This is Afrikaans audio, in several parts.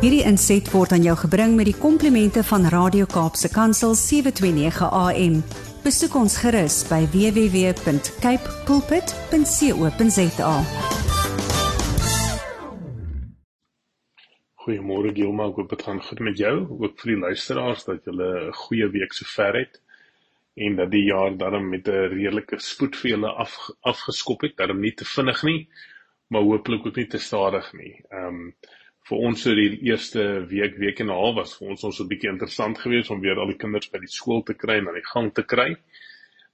Hierdie inset word aan jou gebring met die komplimente van Radio Kaapse Kansel 729 AM. Besoek ons gerus by www.cape pulpit.co.za. Goeiemôre Gilma, ek hoop dit gaan goed met jou, ook vir die luisteraars dat julle 'n goeie week sover het en dat die jaar daarom met 'n redelike spoed vir julle af, afgeskop het, daarom nie te vinnig nie, maar hooplik ook nie te stadig nie. Ehm um, vir ons so die eerste week, week en 'n half was vir ons ons 'n bietjie interessant geweest om weer al die kinders by die skool te kry en aan die gang te kry.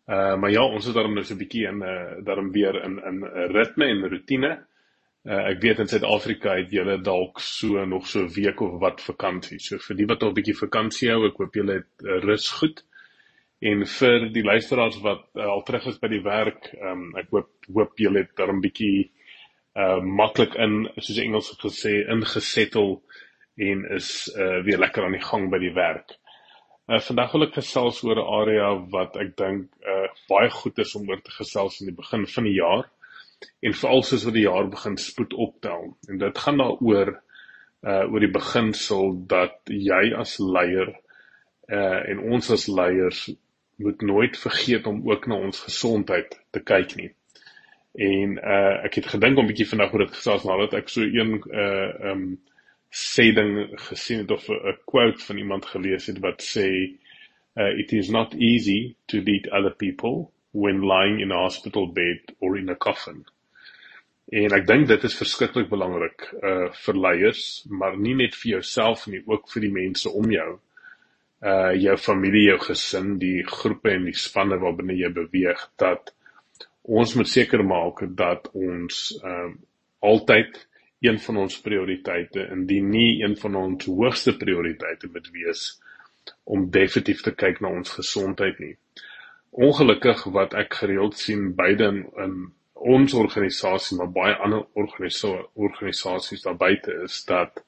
Uh maar ja, ons is daarom nou so 'n bietjie in 'n uh, daarom weer in in 'n ritme en rotine. Uh ek weet in Suid-Afrika het julle dalk so nog so 'n week of wat vakansie. So vir die wat al 'n bietjie vakansie hou, ek hoop julle het uh, rus goed. En vir die luisteraars wat uh, al terug is by die werk, um, ek hoop hoop julle het daarom bietjie uh maklik in soos Engels gesê ingesettel en is uh weer lekker aan die gang by die werk. Uh vandag wil ek gesels oor 'n area wat ek dink uh baie goed is om oor te gesels in die begin van die jaar en veral soos wat die jaar begin spoed optel. En dit gaan daaroor uh oor die beginsel dat jy as leier uh en ons as leiers moet nooit vergeet om ook na ons gesondheid te kyk nie. En uh ek het gedink om bietjie vandag oor dit gesels nadat ek so een uh um sê ding gesien het of 'n quote van iemand gelees het wat sê uh it is not easy to lead other people when lying in a hospital bed or in a coffin. En ek dink dit is verskriklik belangrik uh vir leiers, maar nie net vir jouself nie, ook vir die mense om jou. Uh jou familie, jou gesin, die groepe en die spanne waarbinne jy beweeg dat ons moet seker maak dat ons ehm uh, altyd een van ons prioriteite indien nie een van ons hoogste prioriteite moet wees om definitief te kyk na ons gesondheid nie. Ongelukkig wat ek gereeld sien beide in, in ons organisasie maar baie ander organisa organisasies daar buite is dat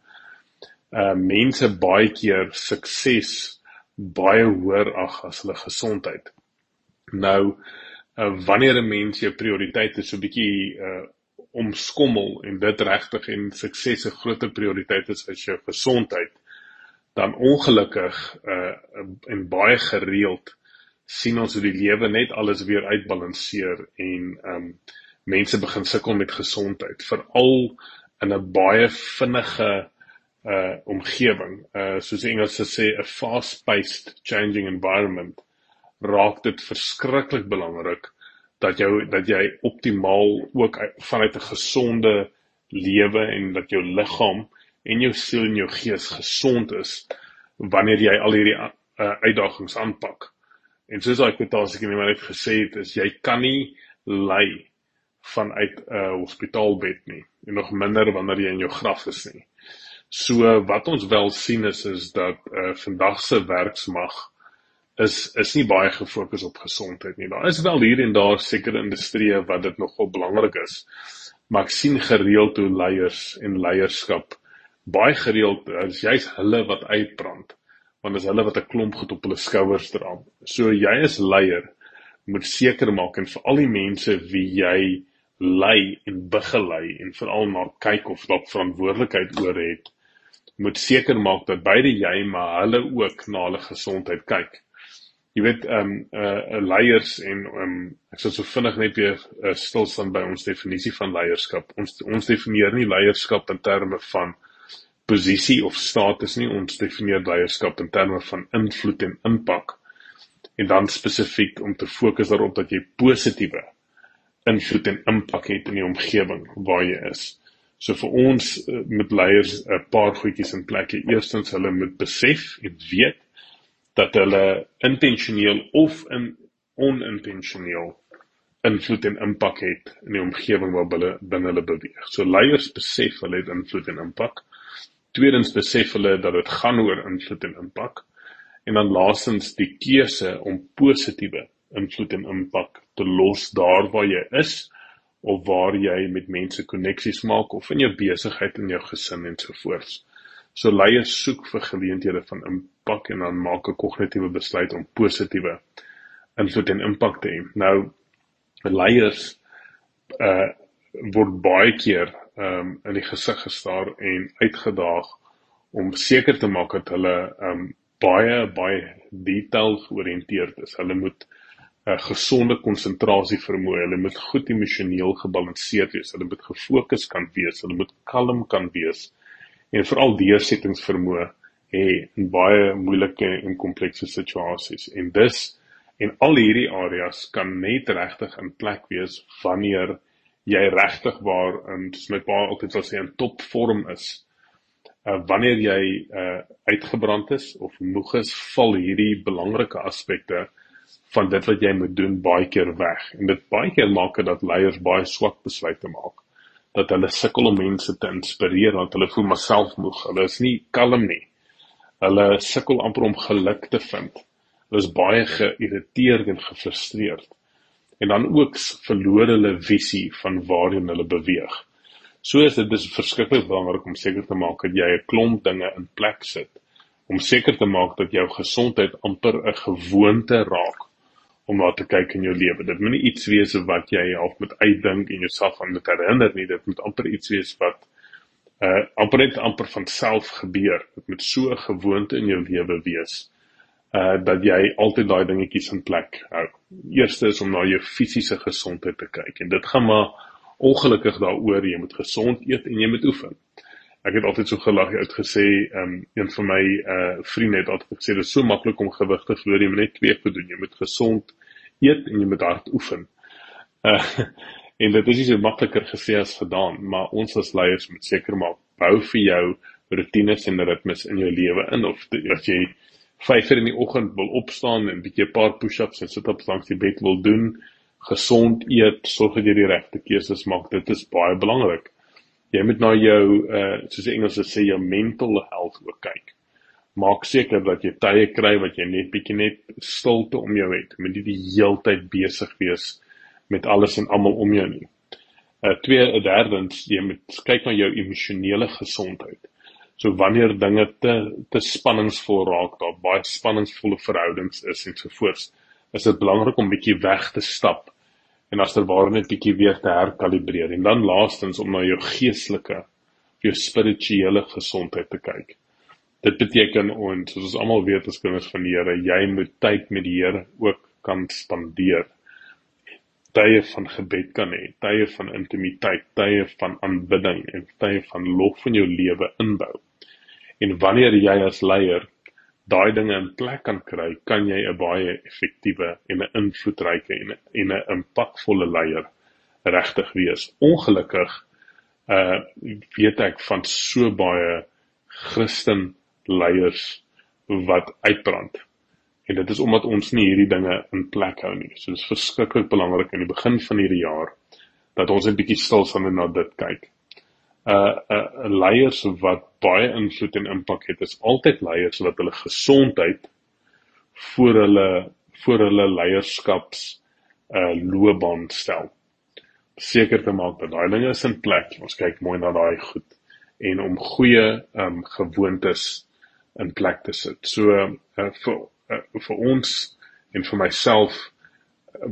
uh mense baie keer sukses baie hoër ag as hulle gesondheid. Nou uh, wanneer 'n mens jou prioriteite so bietjie uh omskommel en dit regtig en sukses 'n groter prioriteit is as jou gesondheid dan ongelukkig uh en baie gereeld sien ons hoe die lewe net alles weer uitbalanseer en um mense begin sukkel met gesondheid veral in 'n baie vinnige uh omgewing uh soos die Engelse sê 'n fast-paced changing environment raak dit verskriklik belangrik dat jou dat jy optimaal ook vanuit 'n gesonde lewe en dat jou liggaam en jou siel en jou gees gesond is wanneer jy al hierdie uh, uitdagings aanpak. En soos ek het al seker net gesê het, is jy kan nie lei vanuit 'n uh, hospitaalbed nie en nog minder wanneer jy in jou graf is nie. So wat ons wel sien is is dat uh, vandag se werksmag is is nie baie gefokus op gesondheid nie. Daar is wel hier en daar sekere industrieë wat dit nogal belangrik is. Maar ek sien gereeld hoe leiers en leierskap baie gereeld is juist hulle wat uitbrand want dis hulle wat 'n klomp goed op hulle skouers dra. So jy as leier moet seker maak en vir al die mense wie jy lei en begelei en veral na kyk of dalk verantwoordelikheid oor het, moet seker maak dat beide jy maar hulle ook na hulle gesondheid kyk jy weet ehm um, uh, uh leiers en ehm um, ek sal so vinnig net weer uh, stil staan by ons definisie van leierskap. Ons ons definieer nie leierskap in terme van posisie of status nie. Ons definieer leierskap in terme van invloed en impak. En dan spesifiek om te fokus daarop dat jy positiewe invloed en impak het in die omgewing waar jy is. So vir ons uh, met leiers 'n paar goedjies in plek. Eerstens hulle moet besef en weet dat hulle intentioneel of in onintentioneel invloed en impak het in die omgewing waar hulle binne hulle beweeg. So leiers besef hulle het invloed en impak. Tweedens besef hulle dat dit gaan oor invloed en impak. En dan laastens die keuse om positiewe invloed en impak te los daar waar jy is of waar jy met mense koneksies maak of in jou besigheid en jou gesin en so voort. So leiers soek vir geleenthede van impak en dan maak 'n kognitiewe besluit om positiewe invloed en impak te hê. Nou leiers uh word baie keer um in die gesig gestaar en uitgedaag om seker te maak dat hulle um baie baie detail georiënteerd is. Hulle moet 'n uh, gesonde konsentrasie vermoë, hulle moet goed emosioneel gebalanseerd wees, hulle moet gefokus kan wees, hulle moet kalm kan wees en veral deursettingsvermoë hê in baie moeilike en komplekse situasies. En dus en al hierdie areas kan net regtig in plek wees wanneer jy regtig waar in soos my pa altyd sal sê in topvorm is uh, wanneer jy uh, uitgebrand is of moeg is, val hierdie belangrike aspekte van dit wat jy moet doen baie keer weg. En dit baie keer maak dit dat leiers baie swak besluite maak. Dat hulle sukkel om mense te inspireer want hulle voel maar self moeg. Hulle is nie kalm nie. Hulle sukkel amper om geluk te vind. Hulle is baie geïrriteerd en gefrustreerd. En dan ook verloor hulle visie van waarheen hulle beweeg. So is dit dis verskriklik belangrik om seker te maak dat jy 'n klomp dinge in plek sit om seker te maak dat jou gesondheid amper 'n gewoonte raak om na te kyk in jou lewe. Dit moet nie iets wees wat jy half moet uitdink en jouself aan moet herinner nie. Dit moet amper iets wees wat uh amper net amper van self gebeur. Dit moet so 'n gewoonte in jou lewe wees uh dat jy altyd daai dingetjies in plek hou. Eerste is om na jou fisiese gesondheid te kyk en dit gaan maar ongelukkig daaroor jy moet gesond eet en jy moet oefen. Ek het altyd so gelag uit gesê, ehm um, een van my uh vriende het altyd gesê dit is so maklik om gewig te verloor, jy moet net twee goed doen. Jy moet gesond eet en jy moet hard oefen. Uh en dit is nie so makliker gesê as gedaan, maar ons as leiers moet seker maak bou vir jou rotines en ritmes in jou lewe in of as jy 5 uur in die oggend wil opstaan en 'n bietjie 'n paar push-ups en sit-ups langs die bed wil doen, gesond eet, sorg dat jy die regte keuses maak. Dit is baie belangrik. Jy moet na jou uh soos die Engelse sê jou mental health ook kyk. Maak seker dat jy tye kry wat jy net bietjie net stilte om jou het. Moet nie die heeltyd besig wees met alles en almal om jou nie. Uh twee derdens, jy moet kyk na jou emosionele gesondheid. So wanneer dinge te te spanningsvol raak, daar baie spanningsvolle verhoudings is en so voort, is dit belangrik om bietjie weg te stap en as ter ware net bietjie weer te herkalibreer en dan laastens om na jou geestelike jou spirituele gesondheid te kyk. Dit beteken ons soos ons almal weet as kinders van die Here, jy moet tyd met die Here ook kan spandeer. Tye van gebed kan hê, tye van intimiteit, tye van aanbidding en tye van lof in jou lewe inbou. En wanneer jy as leier daai dinge in plek kan kry, kan jy 'n baie effektiewe en 'n invloedryke en 'n 'n impakvolle leier regtig wees. Ongelukkig uh weet ek van so baie Christen leiers wat uitbrand. En dit is omdat ons nie hierdie dinge in plek hou nie. So dit is verskriklik belangrik in die begin van hierdie jaar dat ons 'n bietjie stil staan en na dit kyk uh uh leiers wat baie invloed en impak het is altyd leiers wat hulle gesondheid voor hulle voor hulle leierskaps uh loopbaan stel. Seker te maak dat daai dinge is in plek. Ons kyk mooi na daai goed en om goeie um gewoontes in plek te sit. So uh, vir uh, vir ons en vir myself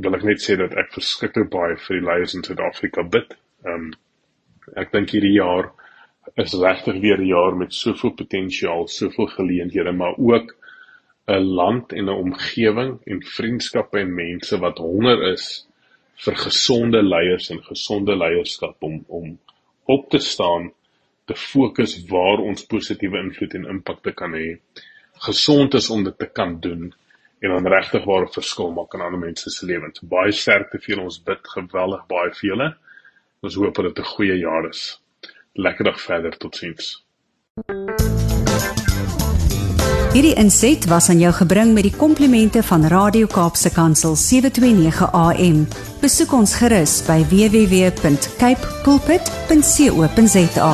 wil ek net sê dat ek verskriklik baie vir die leiers in Suid-Afrika bid. Um Ek dink hierdie jaar is regtig weer 'n jaar met soveel potensiaal, soveel geleenthede, maar ook 'n land en 'n omgewing en vriendskappe en mense wat honger is vir gesonde leiers en gesonde leierskap om om op te staan te fokus waar ons positiewe invloed en impak te kan hê. Gesond is om dit te kan doen en dan regtig waar 'n verskil maak in ander mense se lewens. Baie sterkte vir ons bid geweldig baie vir julle. Ons hoop dat dit 'n goeie jaar is. Lekker dag verder, totsiens. Hierdie inset was aan jou gebring met die komplimente van Radio Kaapse Kansel 729 AM. Besoek ons gerus by www.cape pulpit.co.za.